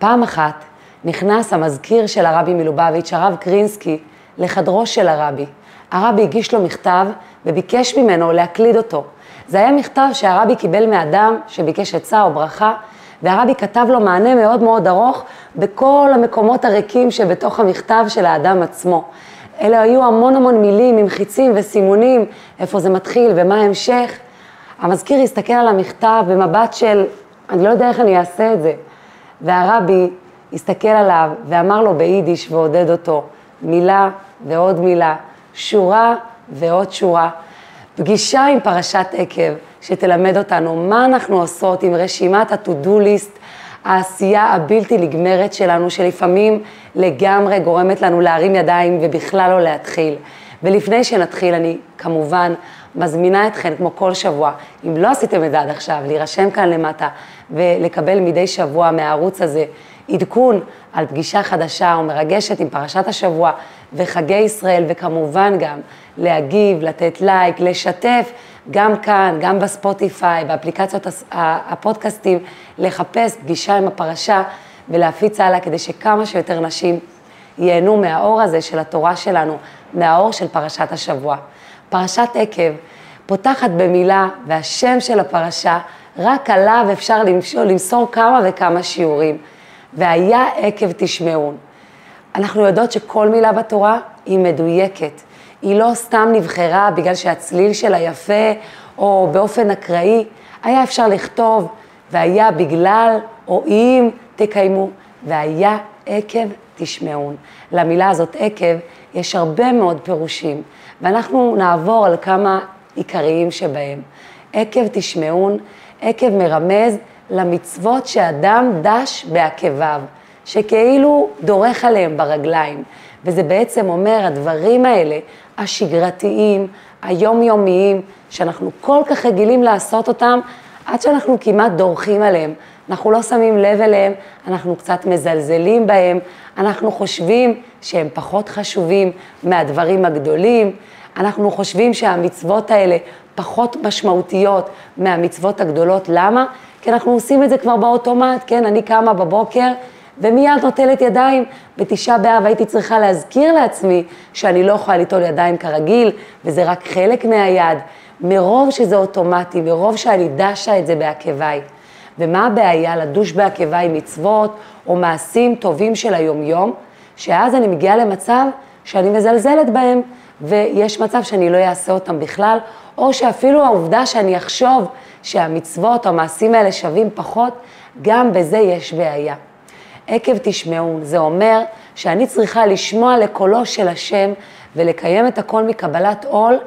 פעם אחת נכנס המזכיר של הרבי מלובביץ', הרב קרינסקי, לחדרו של הרבי. הרבי הגיש לו מכתב וביקש ממנו להקליד אותו. זה היה מכתב שהרבי קיבל מאדם שביקש עצה או ברכה, והרבי כתב לו מענה מאוד מאוד ארוך בכל המקומות הריקים שבתוך המכתב של האדם עצמו. אלה היו המון המון מילים עם חיצים וסימונים, איפה זה מתחיל ומה ההמשך. המזכיר הסתכל על המכתב במבט של, אני לא יודע איך אני אעשה את זה. והרבי הסתכל עליו ואמר לו ביידיש ועודד אותו, מילה ועוד מילה, שורה ועוד שורה. פגישה עם פרשת עקב, שתלמד אותנו מה אנחנו עושות עם רשימת ה-to-do list, העשייה הבלתי נגמרת שלנו, שלפעמים לגמרי גורמת לנו להרים ידיים ובכלל לא להתחיל. ולפני שנתחיל, אני כמובן מזמינה אתכם, כמו כל שבוע, אם לא עשיתם את זה עד עכשיו, להירשם כאן למטה ולקבל מדי שבוע מהערוץ הזה עדכון על פגישה חדשה ומרגשת עם פרשת השבוע וחגי ישראל, וכמובן גם להגיב, לתת לייק, לשתף, גם כאן, גם בספוטיפיי, באפליקציות הפודקאסטים, לחפש פגישה עם הפרשה ולהפיץ הלאה כדי שכמה שיותר נשים ייהנו מהאור הזה של התורה שלנו, מהאור של פרשת השבוע. פרשת עקב פותחת במילה, והשם של הפרשה, רק עליו אפשר למסור כמה וכמה שיעורים. והיה עקב תשמעון. אנחנו יודעות שכל מילה בתורה היא מדויקת. היא לא סתם נבחרה בגלל שהצליל שלה יפה או באופן אקראי. היה אפשר לכתוב, והיה בגלל או אם תקיימו, והיה עקב תשמעון. למילה הזאת עקב יש הרבה מאוד פירושים, ואנחנו נעבור על כמה עיקריים שבהם. עקב תשמעון, עקב מרמז למצוות שאדם דש בעקביו, שכאילו דורך עליהם ברגליים. וזה בעצם אומר, הדברים האלה, השגרתיים, היומיומיים, שאנחנו כל כך רגילים לעשות אותם, עד שאנחנו כמעט דורכים עליהם. אנחנו לא שמים לב אליהם, אנחנו קצת מזלזלים בהם, אנחנו חושבים שהם פחות חשובים מהדברים הגדולים, אנחנו חושבים שהמצוות האלה פחות משמעותיות מהמצוות הגדולות. למה? כי אנחנו עושים את זה כבר באוטומט, כן? אני קמה בבוקר ומיד נוטלת ידיים. בתשעה באב הייתי צריכה להזכיר לעצמי שאני לא יכולה ליטול ידיים כרגיל, וזה רק חלק מהיד. מרוב שזה אוטומטי, מרוב שאני דשה את זה בעקביי. ומה הבעיה לדוש בעקביי מצוות או מעשים טובים של היומיום, שאז אני מגיעה למצב שאני מזלזלת בהם, ויש מצב שאני לא אעשה אותם בכלל, או שאפילו העובדה שאני אחשוב שהמצוות או המעשים האלה שווים פחות, גם בזה יש בעיה. עקב תשמעו, זה אומר שאני צריכה לשמוע לקולו של השם ולקיים את הכל מקבלת עול,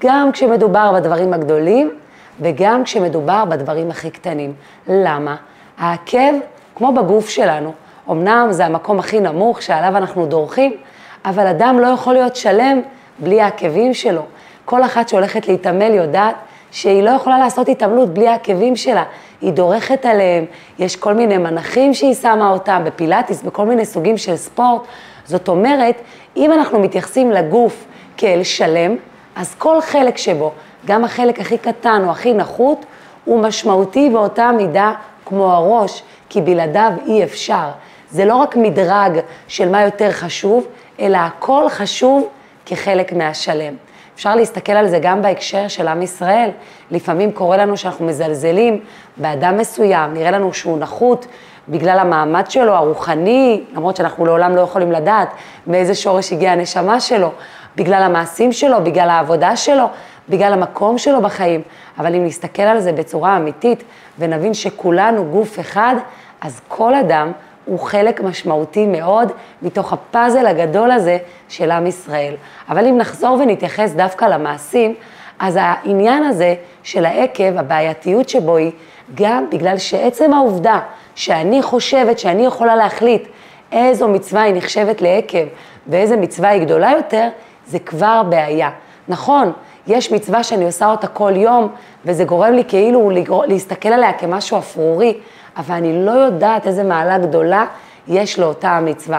גם כשמדובר בדברים הגדולים וגם כשמדובר בדברים הכי קטנים. למה? העקב, כמו בגוף שלנו, אמנם זה המקום הכי נמוך שעליו אנחנו דורכים, אבל אדם לא יכול להיות שלם בלי העקבים שלו. כל אחת שהולכת להתעמל יודעת שהיא לא יכולה לעשות התעמלות בלי העקבים שלה, היא דורכת עליהם, יש כל מיני מנחים שהיא שמה אותם, בפילאטיס, בכל מיני סוגים של ספורט. זאת אומרת, אם אנחנו מתייחסים לגוף כאל שלם, אז כל חלק שבו, גם החלק הכי קטן או הכי נחות, הוא משמעותי באותה מידה כמו הראש, כי בלעדיו אי אפשר. זה לא רק מדרג של מה יותר חשוב, אלא הכל חשוב כחלק מהשלם. אפשר להסתכל על זה גם בהקשר של עם ישראל. לפעמים קורה לנו שאנחנו מזלזלים באדם מסוים, נראה לנו שהוא נחות בגלל המעמד שלו, הרוחני, למרות שאנחנו לעולם לא יכולים לדעת מאיזה שורש הגיעה הנשמה שלו, בגלל המעשים שלו, בגלל העבודה שלו, בגלל המקום שלו בחיים. אבל אם נסתכל על זה בצורה אמיתית ונבין שכולנו גוף אחד, אז כל אדם הוא חלק משמעותי מאוד מתוך הפאזל הגדול הזה של עם ישראל. אבל אם נחזור ונתייחס דווקא למעשים, אז העניין הזה של העקב, הבעייתיות שבו היא, גם בגלל שעצם העובדה שאני חושבת שאני יכולה להחליט איזו מצווה היא נחשבת לעקב ואיזה מצווה היא גדולה יותר, זה כבר בעיה. נכון, יש מצווה שאני עושה אותה כל יום, וזה גורם לי כאילו להסתכל עליה כמשהו אפרורי, אבל אני לא יודעת איזה מעלה גדולה יש לאותה המצווה.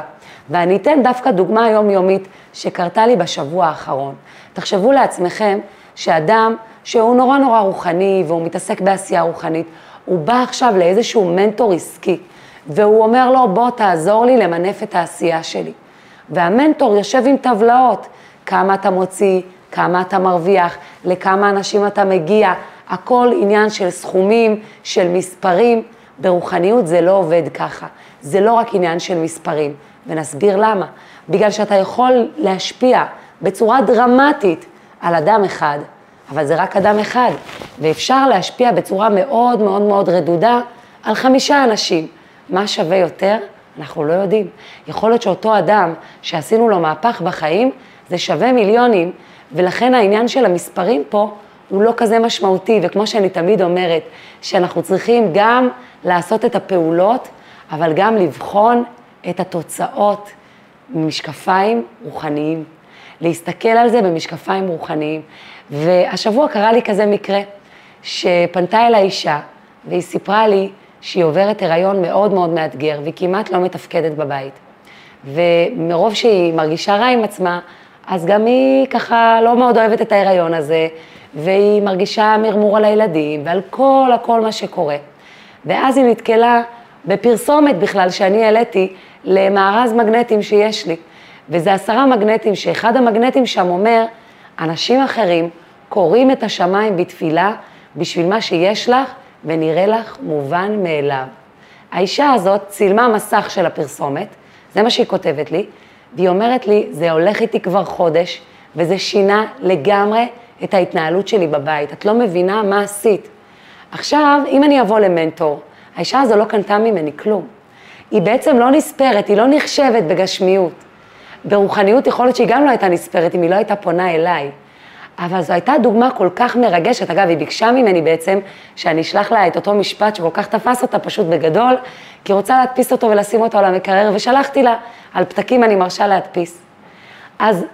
ואני אתן דווקא דוגמה יומיומית שקרתה לי בשבוע האחרון. תחשבו לעצמכם שאדם שהוא נורא נורא רוחני והוא מתעסק בעשייה רוחנית, הוא בא עכשיו לאיזשהו מנטור עסקי, והוא אומר לו, בוא תעזור לי למנף את העשייה שלי. והמנטור יושב עם טבלאות, כמה אתה מוציא, כמה אתה מרוויח, לכמה אנשים אתה מגיע, הכל עניין של סכומים, של מספרים. ברוחניות זה לא עובד ככה, זה לא רק עניין של מספרים, ונסביר למה. בגלל שאתה יכול להשפיע בצורה דרמטית על אדם אחד, אבל זה רק אדם אחד, ואפשר להשפיע בצורה מאוד מאוד מאוד רדודה על חמישה אנשים. מה שווה יותר? אנחנו לא יודעים. יכול להיות שאותו אדם שעשינו לו מהפך בחיים, זה שווה מיליונים, ולכן העניין של המספרים פה הוא לא כזה משמעותי, וכמו שאני תמיד אומרת, שאנחנו צריכים גם לעשות את הפעולות, אבל גם לבחון את התוצאות ממשקפיים רוחניים. להסתכל על זה במשקפיים רוחניים. והשבוע קרה לי כזה מקרה, שפנתה אל האישה, והיא סיפרה לי שהיא עוברת הריון מאוד מאוד מאתגר, והיא כמעט לא מתפקדת בבית. ומרוב שהיא מרגישה רע עם עצמה, אז גם היא ככה לא מאוד אוהבת את ההיריון הזה, והיא מרגישה מרמור על הילדים ועל כל הכל מה שקורה. ואז היא נתקלה בפרסומת בכלל שאני העליתי למארז מגנטים שיש לי. וזה עשרה מגנטים, שאחד המגנטים שם אומר, אנשים אחרים קוראים את השמיים בתפילה בשביל מה שיש לך ונראה לך מובן מאליו. האישה הזאת צילמה מסך של הפרסומת, זה מה שהיא כותבת לי, והיא אומרת לי, זה הולך איתי כבר חודש, וזה שינה לגמרי את ההתנהלות שלי בבית. את לא מבינה מה עשית. עכשיו, אם אני אבוא למנטור, האישה הזו לא קנתה ממני כלום. היא בעצם לא נספרת, היא לא נחשבת בגשמיות. ברוחניות יכול להיות שהיא גם לא הייתה נספרת אם היא לא הייתה פונה אליי. אבל זו הייתה דוגמה כל כך מרגשת. אגב, היא ביקשה ממני בעצם שאני אשלח לה את אותו משפט שכל כך תפס אותה פשוט בגדול, כי רוצה להדפיס אותו ולשים אותו על המקרר, ושלחתי לה, על פתקים אני מרשה להדפיס. אז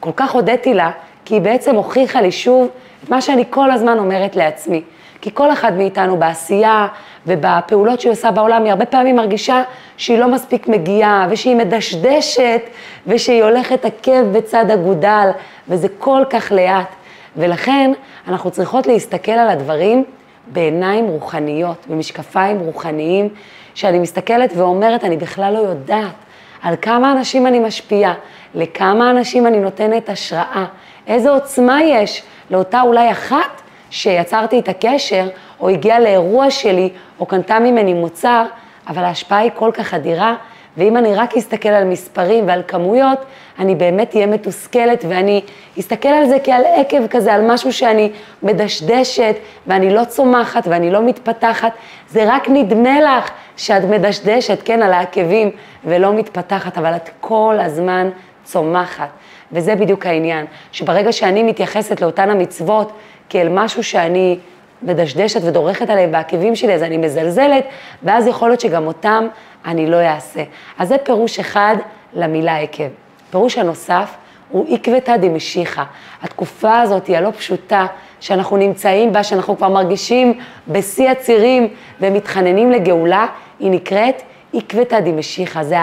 כל כך הודיתי לה, כי היא בעצם הוכיחה לי שוב את מה שאני כל הזמן אומרת לעצמי. כי כל אחד מאיתנו בעשייה ובפעולות שהיא עושה בעולם, היא הרבה פעמים מרגישה שהיא לא מספיק מגיעה, ושהיא מדשדשת, ושהיא הולכת עקב בצד אגודל, וזה כל כך לאט. ולכן אנחנו צריכות להסתכל על הדברים בעיניים רוחניות, במשקפיים רוחניים, שאני מסתכלת ואומרת, אני בכלל לא יודעת על כמה אנשים אני משפיעה, לכמה אנשים אני נותנת השראה, איזה עוצמה יש לאותה אולי אחת שיצרתי את הקשר, או הגיעה לאירוע שלי, או קנתה ממני מוצר, אבל ההשפעה היא כל כך אדירה, ואם אני רק אסתכל על מספרים ועל כמויות, אני באמת אהיה מתוסכלת, ואני אסתכל על זה כעל עקב כזה, על משהו שאני מדשדשת, ואני לא צומחת ואני לא מתפתחת. זה רק נדמה לך שאת מדשדשת, כן, על העקבים, ולא מתפתחת, אבל את כל הזמן צומחת. וזה בדיוק העניין, שברגע שאני מתייחסת לאותן המצוות כאל משהו שאני מדשדשת ודורכת עליהם בעקבים שלי, אז אני מזלזלת, ואז יכול להיות שגם אותם אני לא אעשה. אז זה פירוש אחד למילה עקב. פירוש הנוסף הוא עקבתא דמשיחא. התקופה הזאת היא הלא פשוטה שאנחנו נמצאים בה, שאנחנו כבר מרגישים בשיא הצירים ומתחננים לגאולה, היא נקראת עקבתא דמשיחא. זה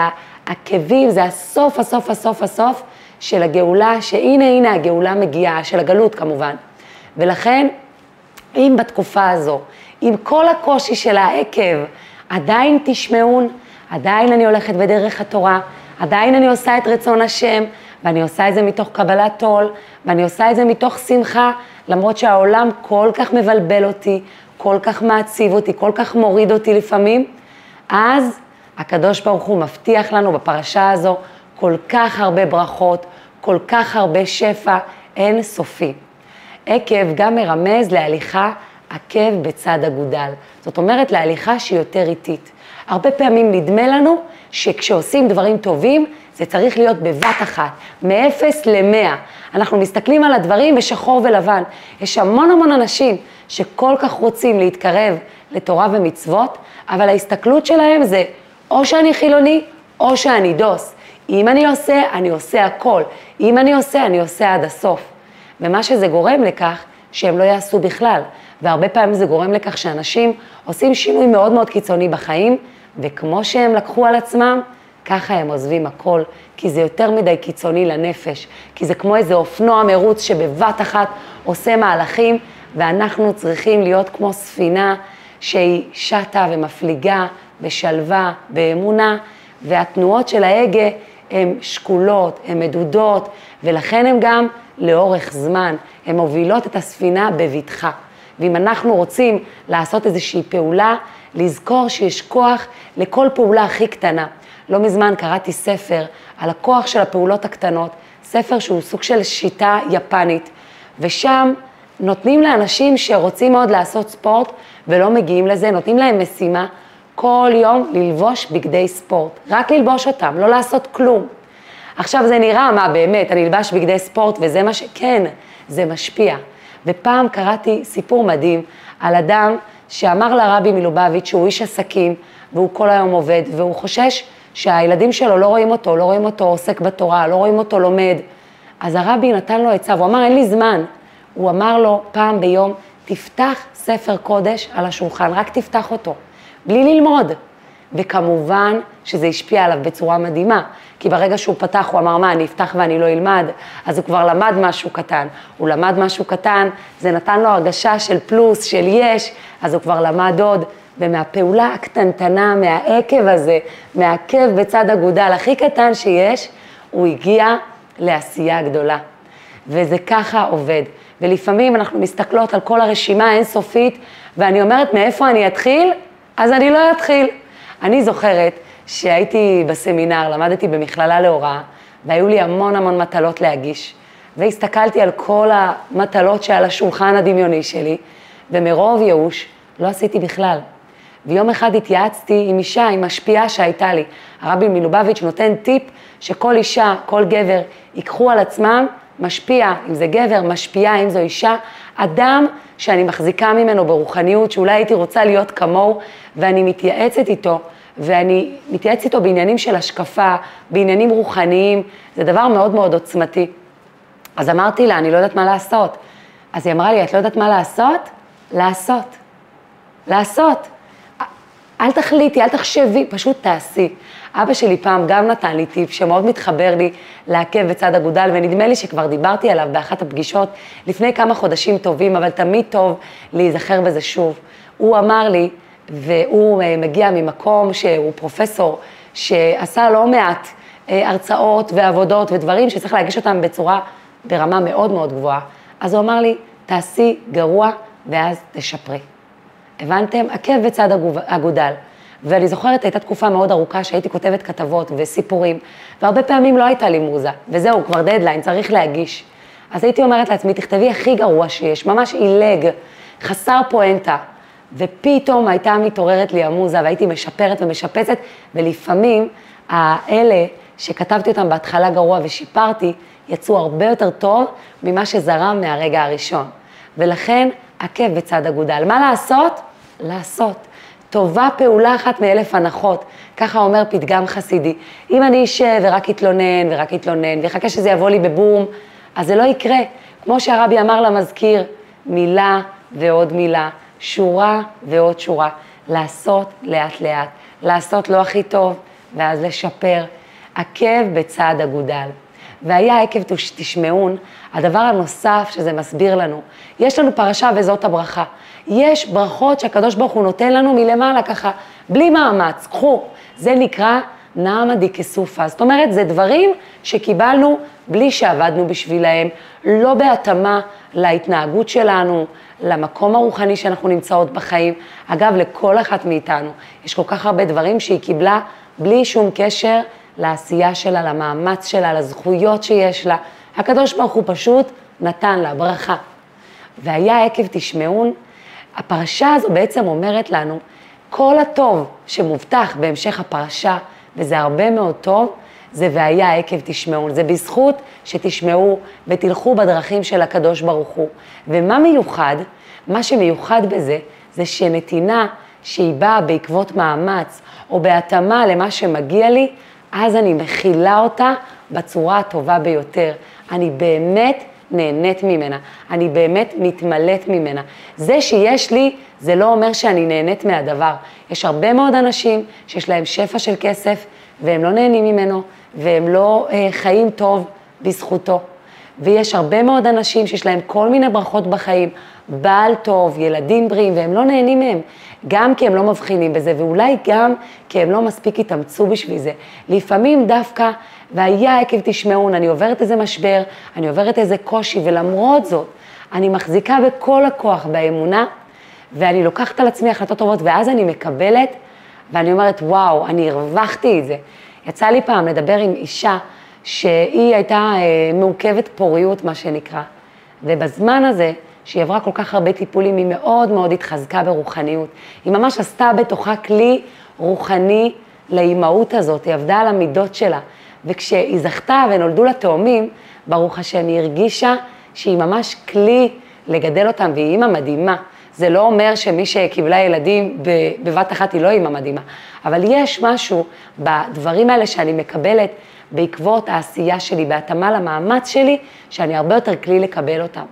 העקבים, זה הסוף, הסוף, הסוף, הסוף של הגאולה, שהנה, הנה הגאולה מגיעה, של הגלות כמובן. ולכן, אם בתקופה הזו, עם כל הקושי של העקב, עדיין תשמעון, עדיין אני הולכת בדרך התורה, עדיין אני עושה את רצון השם, ואני עושה את זה מתוך קבלת עול, ואני עושה את זה מתוך שמחה, למרות שהעולם כל כך מבלבל אותי, כל כך מעציב אותי, כל כך מוריד אותי לפעמים, אז הקדוש ברוך הוא מבטיח לנו בפרשה הזו כל כך הרבה ברכות, כל כך הרבה שפע אין סופי. עקב גם מרמז להליכה עקב בצד אגודל. זאת אומרת, להליכה שהיא יותר איטית. הרבה פעמים נדמה לנו שכשעושים דברים טובים, זה צריך להיות בבת אחת, מ-0 ל-100. אנחנו מסתכלים על הדברים בשחור ולבן. יש המון המון אנשים שכל כך רוצים להתקרב לתורה ומצוות, אבל ההסתכלות שלהם זה או שאני חילוני או שאני דוס. אם אני עושה, אני עושה הכל. אם אני עושה, אני עושה עד הסוף. ומה שזה גורם לכך, שהם לא יעשו בכלל. והרבה פעמים זה גורם לכך שאנשים עושים שינוי מאוד מאוד קיצוני בחיים, וכמו שהם לקחו על עצמם, ככה הם עוזבים הכל, כי זה יותר מדי קיצוני לנפש, כי זה כמו איזה אופנוע מרוץ שבבת אחת עושה מהלכים, ואנחנו צריכים להיות כמו ספינה שהיא שטה ומפליגה בשלווה, באמונה, והתנועות של ההגה הן שקולות, הן מדודות, ולכן הן גם לאורך זמן, הן מובילות את הספינה בבטחה. ואם אנחנו רוצים לעשות איזושהי פעולה, לזכור שיש כוח לכל פעולה הכי קטנה. לא מזמן קראתי ספר על הכוח של הפעולות הקטנות, ספר שהוא סוג של שיטה יפנית, ושם נותנים לאנשים שרוצים מאוד לעשות ספורט ולא מגיעים לזה, נותנים להם משימה כל יום ללבוש בגדי ספורט, רק ללבוש אותם, לא לעשות כלום. עכשיו זה נראה, מה באמת, אני אלבש בגדי ספורט וזה מה ש... כן, זה משפיע. ופעם קראתי סיפור מדהים על אדם שאמר לרבי מלובביץ' שהוא איש עסקים והוא כל היום עובד והוא חושש שהילדים שלו לא רואים אותו, לא רואים אותו עוסק בתורה, לא רואים אותו לומד. אז הרבי נתן לו עצה, והוא אמר, אין לי זמן. הוא אמר לו פעם ביום, תפתח ספר קודש על השולחן, רק תפתח אותו, בלי ללמוד. וכמובן שזה השפיע עליו בצורה מדהימה, כי ברגע שהוא פתח הוא אמר, מה, אני אפתח ואני לא אלמד? אז הוא כבר למד משהו קטן. הוא למד משהו קטן, זה נתן לו הרגשה של פלוס, של יש, אז הוא כבר למד עוד. ומהפעולה הקטנטנה, מהעקב הזה, מהעקב בצד אגודל הכי קטן שיש, הוא הגיע לעשייה גדולה. וזה ככה עובד. ולפעמים אנחנו מסתכלות על כל הרשימה האינסופית, ואני אומרת, מאיפה אני אתחיל? אז אני לא אתחיל. אני זוכרת שהייתי בסמינר, למדתי במכללה להוראה, והיו לי המון המון מטלות להגיש. והסתכלתי על כל המטלות שעל השולחן הדמיוני שלי, ומרוב ייאוש לא עשיתי בכלל. ויום אחד התייעצתי עם אישה, עם משפיעה שהייתה לי. הרבי מלובביץ' נותן טיפ שכל אישה, כל גבר, ייקחו על עצמם משפיע, אם זה גבר, משפיעה, אם זו אישה, אדם שאני מחזיקה ממנו ברוחניות, שאולי הייתי רוצה להיות כמוהו, ואני מתייעצת איתו, ואני מתייעצת איתו בעניינים של השקפה, בעניינים רוחניים, זה דבר מאוד מאוד עוצמתי. אז אמרתי לה, אני לא יודעת מה לעשות. אז היא אמרה לי, את לא יודעת מה לעשות? לעשות. לעשות. אל תחליטי, אל תחשבי, פשוט תעשי. אבא שלי פעם גם נתן לי טיפ שמאוד מתחבר לי לעקב בצד אגודל, ונדמה לי שכבר דיברתי עליו באחת הפגישות לפני כמה חודשים טובים, אבל תמיד טוב להיזכר בזה שוב. הוא אמר לי, והוא אה, מגיע ממקום שהוא פרופסור, שעשה לא מעט אה, הרצאות ועבודות ודברים שצריך להגיש אותם בצורה, ברמה מאוד מאוד גבוהה. אז הוא אמר לי, תעשי גרוע ואז תשפרי. הבנתם? עקב בצד אגודל. ואני זוכרת, הייתה תקופה מאוד ארוכה שהייתי כותבת כתבות וסיפורים, והרבה פעמים לא הייתה לי מוזה, וזהו, כבר דדליין, צריך להגיש. אז הייתי אומרת לעצמי, תכתבי הכי גרוע שיש, ממש עילג, חסר פואנטה. ופתאום הייתה מתעוררת לי המוזה, והייתי משפרת ומשפצת, ולפעמים האלה שכתבתי אותם בהתחלה גרוע ושיפרתי, יצאו הרבה יותר טוב ממה שזרם מהרגע הראשון. ולכן, עקב בצד אגודל. מה לעשות? לעשות. טובה פעולה אחת מאלף הנחות, ככה אומר פתגם חסידי. אם אני אשב ורק אתלונן ורק אתלונן ויחכה שזה יבוא לי בבום, אז זה לא יקרה. כמו שהרבי אמר למזכיר, מילה ועוד מילה, שורה ועוד שורה, לעשות לאט לאט, לעשות לא הכי טוב ואז לשפר. עקב בצד אגודל. והיה עקב תשמעון, הדבר הנוסף שזה מסביר לנו, יש לנו פרשה וזאת הברכה. יש ברכות שהקדוש ברוך הוא נותן לנו מלמעלה ככה, בלי מאמץ, קחו. זה נקרא נעמא דיקסופה. זאת אומרת, זה דברים שקיבלנו בלי שעבדנו בשבילהם, לא בהתאמה להתנהגות שלנו, למקום הרוחני שאנחנו נמצאות בחיים. אגב, לכל אחת מאיתנו יש כל כך הרבה דברים שהיא קיבלה בלי שום קשר לעשייה שלה, למאמץ שלה, לזכויות שיש לה. הקדוש ברוך הוא פשוט נתן לה ברכה. והיה עקב תשמעון, הפרשה הזו בעצם אומרת לנו, כל הטוב שמובטח בהמשך הפרשה, וזה הרבה מאוד טוב, זה והיה עקב תשמעון. זה בזכות שתשמעו ותלכו בדרכים של הקדוש ברוך הוא. ומה מיוחד? מה שמיוחד בזה, זה שנתינה שהיא באה בעקבות מאמץ, או בהתאמה למה שמגיע לי, אז אני מכילה אותה בצורה הטובה ביותר. אני באמת נהנית ממנה, אני באמת מתמלאת ממנה. זה שיש לי, זה לא אומר שאני נהנית מהדבר. יש הרבה מאוד אנשים שיש להם שפע של כסף, והם לא נהנים ממנו, והם לא אה, חיים טוב בזכותו. ויש הרבה מאוד אנשים שיש להם כל מיני ברכות בחיים, בעל טוב, ילדים בריאים, והם לא נהנים מהם. גם כי הם לא מבחינים בזה, ואולי גם כי הם לא מספיק התאמצו בשביל זה. לפעמים דווקא, והיה עקב תשמעון, אני עוברת איזה משבר, אני עוברת איזה קושי, ולמרות זאת, אני מחזיקה בכל הכוח באמונה, ואני לוקחת על עצמי החלטות טובות, ואז אני מקבלת, ואני אומרת, וואו, אני הרווחתי את זה. יצא לי פעם לדבר עם אישה שהיא הייתה אה, מעוכבת פוריות, מה שנקרא, ובזמן הזה, שהיא עברה כל כך הרבה טיפולים, היא מאוד מאוד התחזקה ברוחניות. היא ממש עשתה בתוכה כלי רוחני לאימהות הזאת, היא עבדה על המידות שלה. וכשהיא זכתה ונולדו לה תאומים, ברוך השם, היא הרגישה שהיא ממש כלי לגדל אותם, והיא אימא מדהימה. זה לא אומר שמי שקיבלה ילדים בבת אחת היא לא אימא מדהימה, אבל יש משהו בדברים האלה שאני מקבלת בעקבות העשייה שלי, בהתאמה למאמץ שלי, שאני הרבה יותר כלי לקבל אותם.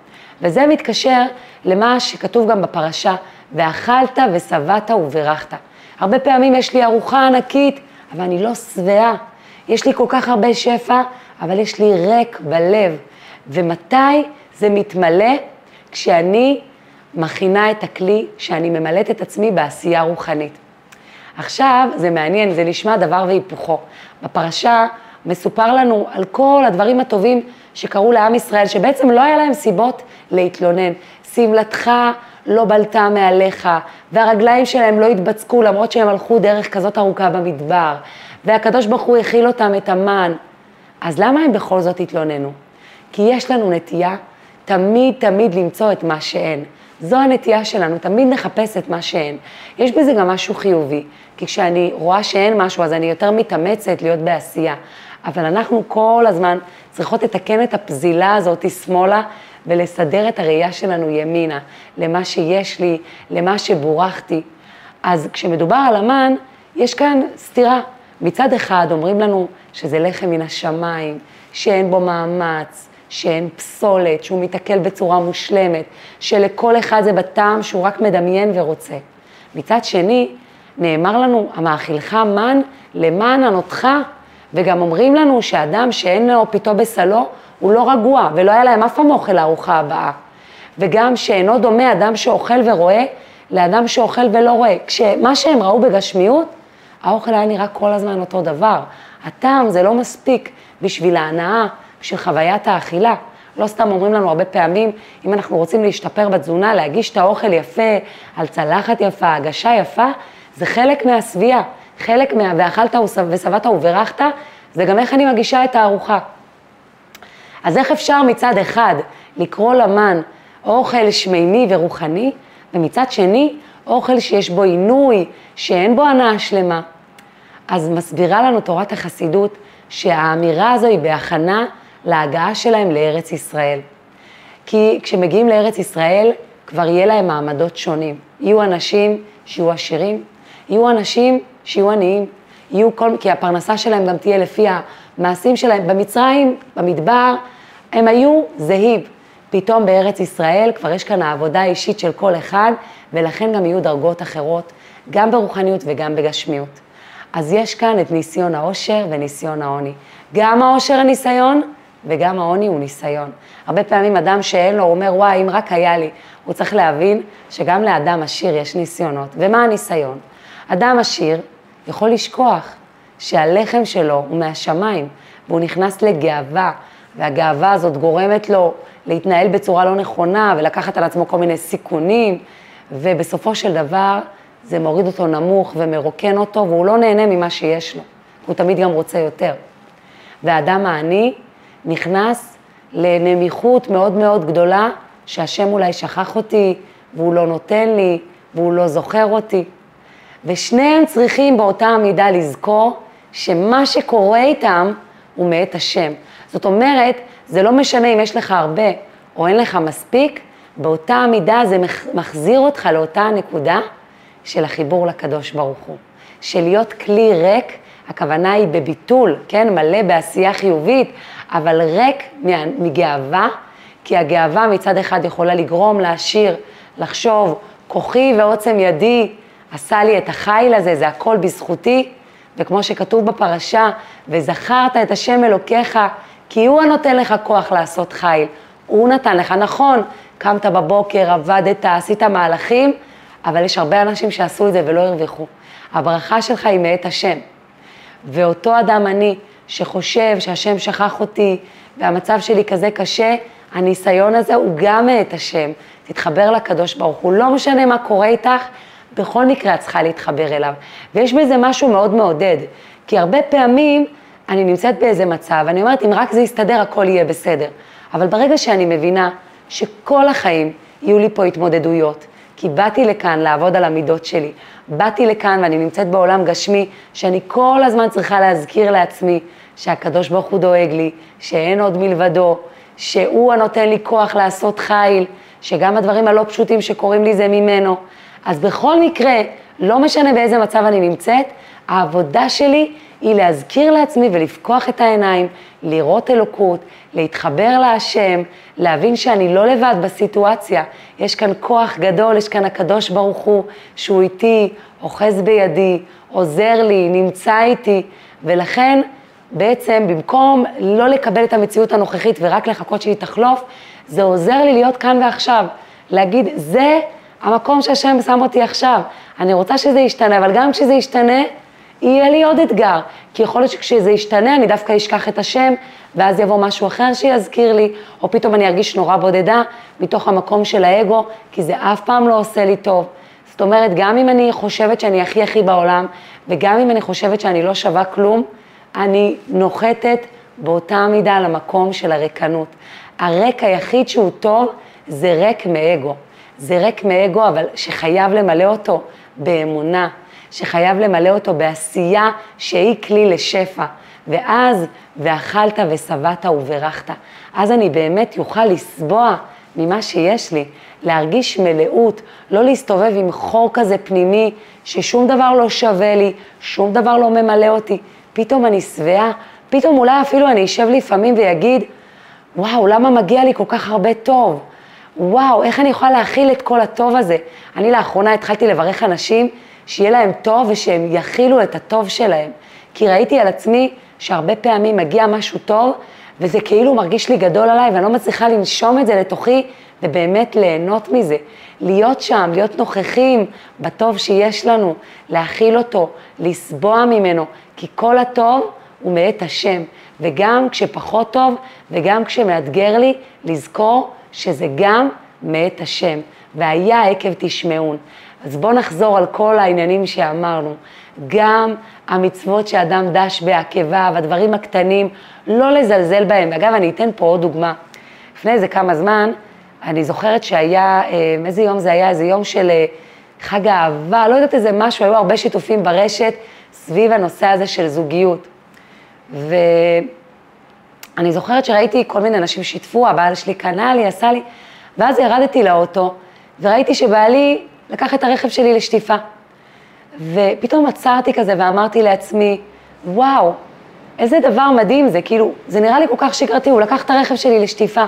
וזה מתקשר למה שכתוב גם בפרשה, ואכלת ושבעת וברכת. הרבה פעמים יש לי ארוחה ענקית, אבל אני לא שבעה. יש לי כל כך הרבה שפע, אבל יש לי ריק בלב. ומתי זה מתמלא? כשאני מכינה את הכלי, שאני ממלאת את עצמי בעשייה רוחנית. עכשיו, זה מעניין, זה נשמע דבר והיפוכו. בפרשה מסופר לנו על כל הדברים הטובים שקרו לעם ישראל, שבעצם לא היה להם סיבות להתלונן. שמלתך לא בלטה מעליך, והרגליים שלהם לא התבצקו למרות שהם הלכו דרך כזאת ארוכה במדבר, והקדוש ברוך הוא הכיל אותם את המן. אז למה הם בכל זאת התלוננו? כי יש לנו נטייה תמיד תמיד למצוא את מה שאין. זו הנטייה שלנו, תמיד נחפש את מה שאין. יש בזה גם משהו חיובי, כי כשאני רואה שאין משהו, אז אני יותר מתאמצת להיות בעשייה. אבל אנחנו כל הזמן צריכות לתקן את הפזילה הזאת שמאלה ולסדר את הראייה שלנו ימינה, למה שיש לי, למה שבורכתי. אז כשמדובר על המן, יש כאן סתירה. מצד אחד אומרים לנו שזה לחם מן השמיים, שאין בו מאמץ, שאין פסולת, שהוא מתעכל בצורה מושלמת, שלכל אחד זה בטעם שהוא רק מדמיין ורוצה. מצד שני, נאמר לנו, המאכילך מן למען ענותך וגם אומרים לנו שאדם שאין לו פיתו בסלו, הוא לא רגוע, ולא היה להם אף פעם אוכל לארוחה הבאה. וגם שאינו דומה אדם שאוכל ורואה, לאדם שאוכל ולא רואה. כשמה שהם ראו בגשמיות, האוכל היה נראה כל הזמן אותו דבר. הטעם זה לא מספיק בשביל ההנאה, בשביל חוויית האכילה. לא סתם אומרים לנו הרבה פעמים, אם אנחנו רוצים להשתפר בתזונה, להגיש את האוכל יפה, על צלחת יפה, הגשה יפה, זה חלק מהשביעה. חלק מה... ואכלת ושבעת וברכת, זה גם איך אני מגישה את הארוחה. אז איך אפשר מצד אחד לקרוא למן אוכל שמימי ורוחני, ומצד שני, אוכל שיש בו עינוי, שאין בו הנאה שלמה. אז מסבירה לנו תורת החסידות שהאמירה הזו היא בהכנה להגעה שלהם לארץ ישראל. כי כשמגיעים לארץ ישראל, כבר יהיה להם מעמדות שונים. יהיו אנשים שיהיו עשירים, יהיו אנשים שיהיו עניים, יהיו כל, כי הפרנסה שלהם גם תהיה לפי המעשים שלהם. במצרים, במדבר, הם היו זהים. פתאום בארץ ישראל כבר יש כאן העבודה האישית של כל אחד, ולכן גם יהיו דרגות אחרות, גם ברוחניות וגם בגשמיות. אז יש כאן את ניסיון העושר וניסיון העוני. גם העושר הניסיון וגם העוני הוא ניסיון. הרבה פעמים אדם שאין לו, הוא אומר, וואי, אם רק היה לי. הוא צריך להבין שגם לאדם עשיר יש ניסיונות. ומה הניסיון? אדם עשיר יכול לשכוח שהלחם שלו הוא מהשמיים, והוא נכנס לגאווה, והגאווה הזאת גורמת לו להתנהל בצורה לא נכונה ולקחת על עצמו כל מיני סיכונים, ובסופו של דבר זה מוריד אותו נמוך ומרוקן אותו, והוא לא נהנה ממה שיש לו, הוא תמיד גם רוצה יותר. והאדם העני נכנס לנמיכות מאוד מאוד גדולה, שהשם אולי שכח אותי, והוא לא נותן לי, והוא לא זוכר אותי. ושניהם צריכים באותה המידה לזכור שמה שקורה איתם הוא מאת השם. זאת אומרת, זה לא משנה אם יש לך הרבה או אין לך מספיק, באותה המידה זה מחזיר אותך לאותה הנקודה של החיבור לקדוש ברוך הוא. של להיות כלי ריק, הכוונה היא בביטול, כן, מלא בעשייה חיובית, אבל ריק מגאווה, כי הגאווה מצד אחד יכולה לגרום לעשיר לחשוב, כוחי ועוצם ידי עשה לי את החיל הזה, זה הכל בזכותי, וכמו שכתוב בפרשה, וזכרת את השם אלוקיך כי הוא הנותן לך כוח לעשות חיל. הוא נתן לך, נכון, קמת בבוקר, עבדת, עשית מהלכים, אבל יש הרבה אנשים שעשו את זה ולא הרוויחו. הברכה שלך היא מאת השם. ואותו אדם אני, שחושב שהשם שכח אותי והמצב שלי כזה קשה, הניסיון הזה הוא גם מאת השם. תתחבר לקדוש ברוך הוא, לא משנה מה קורה איתך, בכל מקרה את צריכה להתחבר אליו. ויש בזה משהו מאוד מעודד, כי הרבה פעמים אני נמצאת באיזה מצב, אני אומרת, אם רק זה יסתדר, הכל יהיה בסדר. אבל ברגע שאני מבינה שכל החיים יהיו לי פה התמודדויות, כי באתי לכאן לעבוד על המידות שלי, באתי לכאן ואני נמצאת בעולם גשמי, שאני כל הזמן צריכה להזכיר לעצמי שהקדוש ברוך הוא דואג לי, שאין עוד מלבדו, שהוא הנותן לי כוח לעשות חיל, שגם הדברים הלא פשוטים שקורים לי זה ממנו. אז בכל מקרה, לא משנה באיזה מצב אני נמצאת, העבודה שלי היא להזכיר לעצמי ולפקוח את העיניים, לראות אלוקות, להתחבר להשם, להבין שאני לא לבד בסיטואציה. יש כאן כוח גדול, יש כאן הקדוש ברוך הוא, שהוא איתי, אוחז בידי, עוזר לי, נמצא איתי, ולכן בעצם במקום לא לקבל את המציאות הנוכחית ורק לחכות שהיא תחלוף, זה עוזר לי להיות כאן ועכשיו, להגיד, זה המקום שהשם שם אותי עכשיו. אני רוצה שזה ישתנה, אבל גם כשזה ישתנה, יהיה לי עוד אתגר. כי יכול להיות שכשזה ישתנה, אני דווקא אשכח את השם, ואז יבוא משהו אחר שיזכיר לי, או פתאום אני ארגיש נורא בודדה מתוך המקום של האגו, כי זה אף פעם לא עושה לי טוב. זאת אומרת, גם אם אני חושבת שאני הכי הכי בעולם, וגם אם אני חושבת שאני לא שווה כלום, אני נוחתת באותה מידה למקום של הריקנות. הריק היחיד שהוא טוב זה ריק מאגו. זה ריק מאגו, אבל שחייב למלא אותו באמונה, שחייב למלא אותו בעשייה שהיא כלי לשפע. ואז, ואכלת ושבעת וברכת. אז אני באמת יוכל לסבוע ממה שיש לי, להרגיש מלאות, לא להסתובב עם חור כזה פנימי, ששום דבר לא שווה לי, שום דבר לא ממלא אותי. פתאום אני שבעה, פתאום אולי אפילו אני אשב לפעמים ויגיד, וואו, למה מגיע לי כל כך הרבה טוב? וואו, איך אני יכולה להכיל את כל הטוב הזה? אני לאחרונה התחלתי לברך אנשים שיהיה להם טוב ושהם יכילו את הטוב שלהם. כי ראיתי על עצמי שהרבה פעמים מגיע משהו טוב, וזה כאילו מרגיש לי גדול עליי, ואני לא מצליחה לנשום את זה לתוכי, ובאמת ליהנות מזה. להיות שם, להיות נוכחים בטוב שיש לנו, להכיל אותו, לסבוע ממנו, כי כל הטוב הוא מאת השם. וגם כשפחות טוב, וגם כשמאתגר לי, לזכור שזה גם מאת השם. והיה עקב תשמעון. אז בואו נחזור על כל העניינים שאמרנו. גם המצוות שאדם דש בעקביו, הדברים הקטנים, לא לזלזל בהם. אגב, אני אתן פה עוד דוגמה. לפני איזה כמה זמן, אני זוכרת שהיה, אה, איזה יום זה היה? איזה יום של אה, חג האהבה, לא יודעת איזה משהו, היו הרבה שיתופים ברשת סביב הנושא הזה של זוגיות. ואני זוכרת שראיתי כל מיני אנשים שיתפו, הבעל שלי קנה לי, עשה לי, ואז ירדתי לאוטו, וראיתי שבעלי לקח את הרכב שלי לשטיפה. ופתאום עצרתי כזה ואמרתי לעצמי, וואו, איזה דבר מדהים זה, כאילו, זה נראה לי כל כך שגרתי, הוא לקח את הרכב שלי לשטיפה.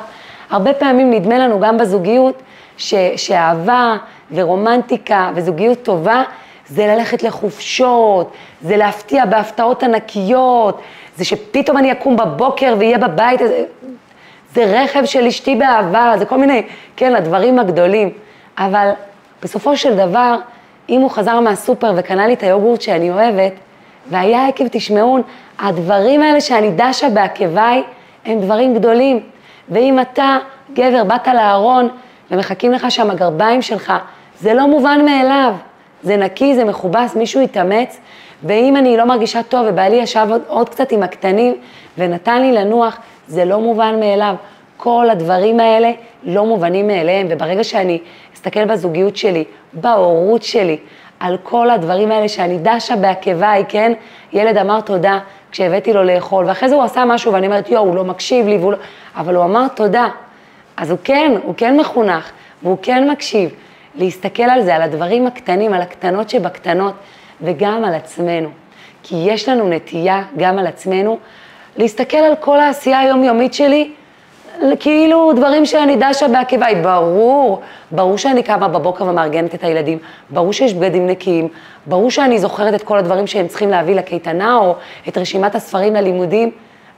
הרבה פעמים נדמה לנו גם בזוגיות, ש, שאהבה ורומנטיקה וזוגיות טובה, זה ללכת לחופשות, זה להפתיע בהפתעות ענקיות, זה שפתאום אני אקום בבוקר ואהיה בבית, זה, זה רכב של אשתי באהבה, זה כל מיני, כן, הדברים הגדולים. אבל בסופו של דבר, אם הוא חזר מהסופר וקנה לי את היוגורט שאני אוהבת, והיה עקב תשמעון, הדברים האלה שאני דשה בעקביי, הם דברים גדולים. ואם אתה, גבר, באת לארון ומחכים לך שם הגרביים שלך, זה לא מובן מאליו. זה נקי, זה מכובס, מישהו התאמץ, ואם אני לא מרגישה טוב ובעלי ישב עוד, עוד קצת עם הקטנים ונתן לי לנוח, זה לא מובן מאליו. כל הדברים האלה לא מובנים מאליהם, וברגע שאני אסתכל בזוגיות שלי, בהורות שלי, על כל הדברים האלה שאני דשה בעקביי, כן? ילד אמר תודה כשהבאתי לו לאכול, ואחרי זה הוא עשה משהו ואני אומרת, יואו, הוא לא מקשיב לי, לא... אבל הוא אמר תודה. אז הוא כן, הוא כן מחונך, והוא כן מקשיב. להסתכל על זה, על הדברים הקטנים, על הקטנות שבקטנות, וגם על עצמנו. כי יש לנו נטייה, גם על עצמנו, להסתכל על כל העשייה היומיומית שלי, כאילו דברים שאני דשה בעקביי, ברור, ברור שאני קמה בבוקר ומארגנת את הילדים, ברור שיש בגדים נקיים, ברור שאני זוכרת את כל הדברים שהם צריכים להביא לקייטנה או את רשימת הספרים ללימודים,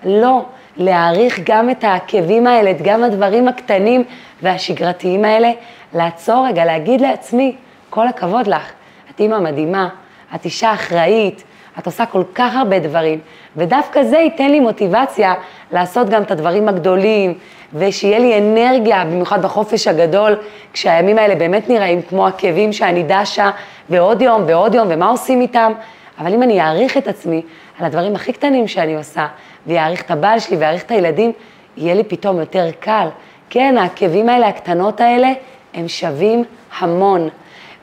לא, להעריך גם את העקבים האלה, גם הדברים הקטנים והשגרתיים האלה, לעצור רגע, להגיד לעצמי, כל הכבוד לך, את אימא מדהימה, את אישה אחראית, את עושה כל כך הרבה דברים, ודווקא זה ייתן לי מוטיבציה לעשות גם את הדברים הגדולים, ושיהיה לי אנרגיה, במיוחד בחופש הגדול, כשהימים האלה באמת נראים כמו עקבים שאני דשה, ועוד יום ועוד יום, ומה עושים איתם? אבל אם אני אעריך את עצמי על הדברים הכי קטנים שאני עושה, ויעריך את הבעל שלי ויעריך את הילדים, יהיה לי פתאום יותר קל. כן, העקבים האלה, הקטנות האלה, הם שווים המון.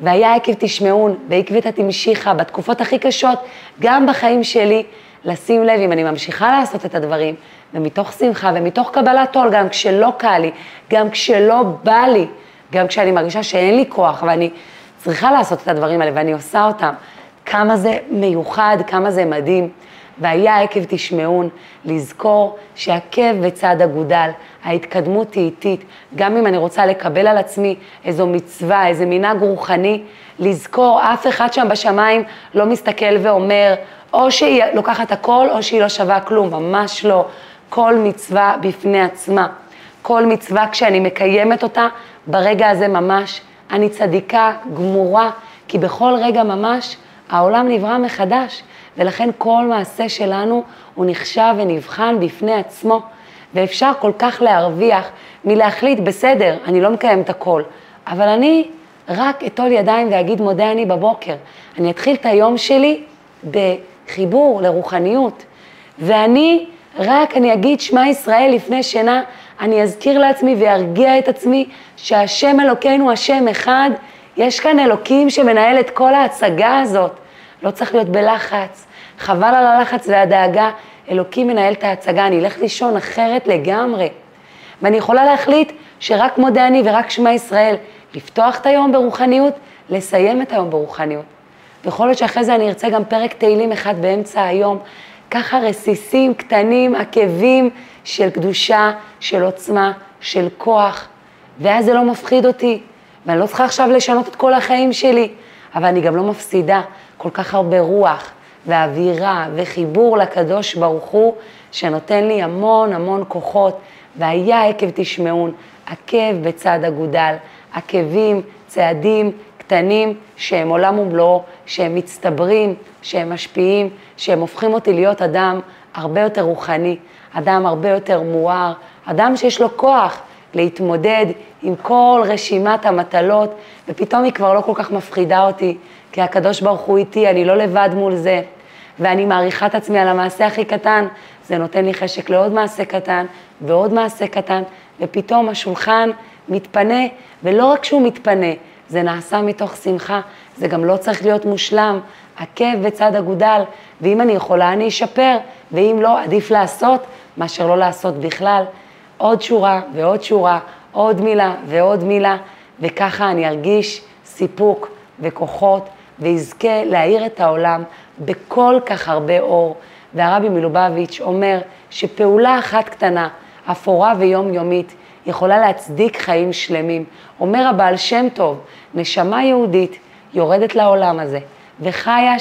והיה עקב תשמעון, ועקבתא תמשיכה, בתקופות הכי קשות, גם בחיים שלי, לשים לב אם אני ממשיכה לעשות את הדברים, ומתוך שמחה ומתוך קבלת עול, גם כשלא קל לי, גם כשלא בא לי, גם כשאני מרגישה שאין לי כוח ואני צריכה לעשות את הדברים האלה ואני עושה אותם, כמה זה מיוחד, כמה זה מדהים. והיה עקב תשמעון, לזכור שעקב בצד אגודל, ההתקדמות היא איטית. גם אם אני רוצה לקבל על עצמי איזו מצווה, איזה מנהג רוחני, לזכור, אף אחד שם בשמיים לא מסתכל ואומר, או שהיא לוקחת הכל, או שהיא לא שווה כלום, ממש לא. כל מצווה בפני עצמה. כל מצווה כשאני מקיימת אותה, ברגע הזה ממש אני צדיקה, גמורה, כי בכל רגע ממש העולם נברא מחדש. ולכן כל מעשה שלנו הוא נחשב ונבחן בפני עצמו, ואפשר כל כך להרוויח מלהחליט, בסדר, אני לא מקיים את הכל, אבל אני רק אטול ידיים ואגיד מודה אני בבוקר. אני אתחיל את היום שלי בחיבור לרוחניות, ואני רק אני אגיד שמע ישראל לפני שינה, אני אזכיר לעצמי וארגיע את עצמי שהשם אלוקינו השם אחד, יש כאן אלוקים שמנהל את כל ההצגה הזאת. לא צריך להיות בלחץ, חבל על הלחץ והדאגה, אלוקים מנהל את ההצגה, אני אלך לישון אחרת לגמרי. ואני יכולה להחליט שרק מודה אני ורק שמע ישראל, לפתוח את היום ברוחניות, לסיים את היום ברוחניות. ויכול להיות שאחרי זה אני ארצה גם פרק תהילים אחד באמצע היום, ככה רסיסים קטנים, עקבים של קדושה, של עוצמה, של כוח, ואז זה לא מפחיד אותי, ואני לא צריכה עכשיו לשנות את כל החיים שלי, אבל אני גם לא מפסידה כל כך הרבה רוח ואווירה וחיבור לקדוש ברוך הוא, שנותן לי המון המון כוחות, והיה עקב תשמעון, עקב בצד אגודל, עקבים, צעדים קטנים שהם עולם ומלואו, שהם מצטברים, שהם משפיעים, שהם הופכים אותי להיות אדם הרבה יותר רוחני, אדם הרבה יותר מואר, אדם שיש לו כוח להתמודד עם כל רשימת המטלות, ופתאום היא כבר לא כל כך מפחידה אותי, כי הקדוש ברוך הוא איתי, אני לא לבד מול זה, ואני מעריכה את עצמי על המעשה הכי קטן, זה נותן לי חשק לעוד מעשה קטן ועוד מעשה קטן, ופתאום השולחן מתפנה, ולא רק שהוא מתפנה, זה נעשה מתוך שמחה, זה גם לא צריך להיות מושלם, עקב בצד אגודל, ואם אני יכולה אני אשפר, ואם לא, עדיף לעשות מאשר לא לעשות בכלל. עוד שורה ועוד שורה, עוד מילה ועוד מילה, וככה אני ארגיש סיפוק וכוחות, ואזכה להאיר את העולם בכל כך הרבה אור. והרבי מלובביץ' אומר שפעולה אחת קטנה, אפורה ויומיומית, יכולה להצדיק חיים שלמים. אומר הבעל שם טוב, נשמה יהודית יורדת לעולם הזה וחיה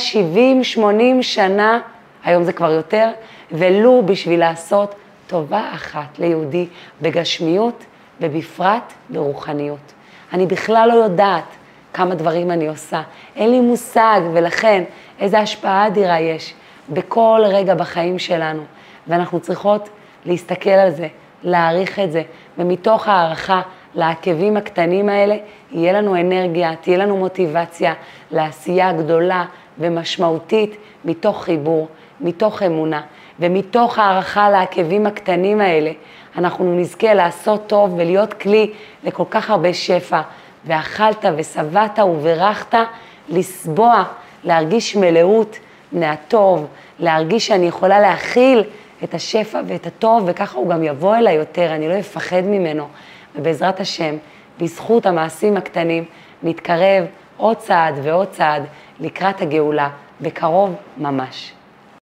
70-80 שנה, היום זה כבר יותר, ולו בשביל לעשות טובה אחת ליהודי בגשמיות ובפרט ברוחניות. אני בכלל לא יודעת כמה דברים אני עושה, אין לי מושג, ולכן איזו השפעה אדירה יש בכל רגע בחיים שלנו, ואנחנו צריכות להסתכל על זה, להעריך את זה, ומתוך הערכה לעקבים הקטנים האלה, יהיה לנו אנרגיה, תהיה לנו מוטיבציה לעשייה גדולה ומשמעותית מתוך חיבור, מתוך אמונה. ומתוך הערכה לעקבים הקטנים האלה, אנחנו נזכה לעשות טוב ולהיות כלי לכל כך הרבה שפע. ואכלת ושבעת וברכת, לסבוע, להרגיש מלאות מהטוב, להרגיש שאני יכולה להכיל את השפע ואת הטוב, וככה הוא גם יבוא אליי יותר, אני לא אפחד ממנו. ובעזרת השם, בזכות המעשים הקטנים, נתקרב עוד צעד ועוד צעד לקראת הגאולה, בקרוב ממש.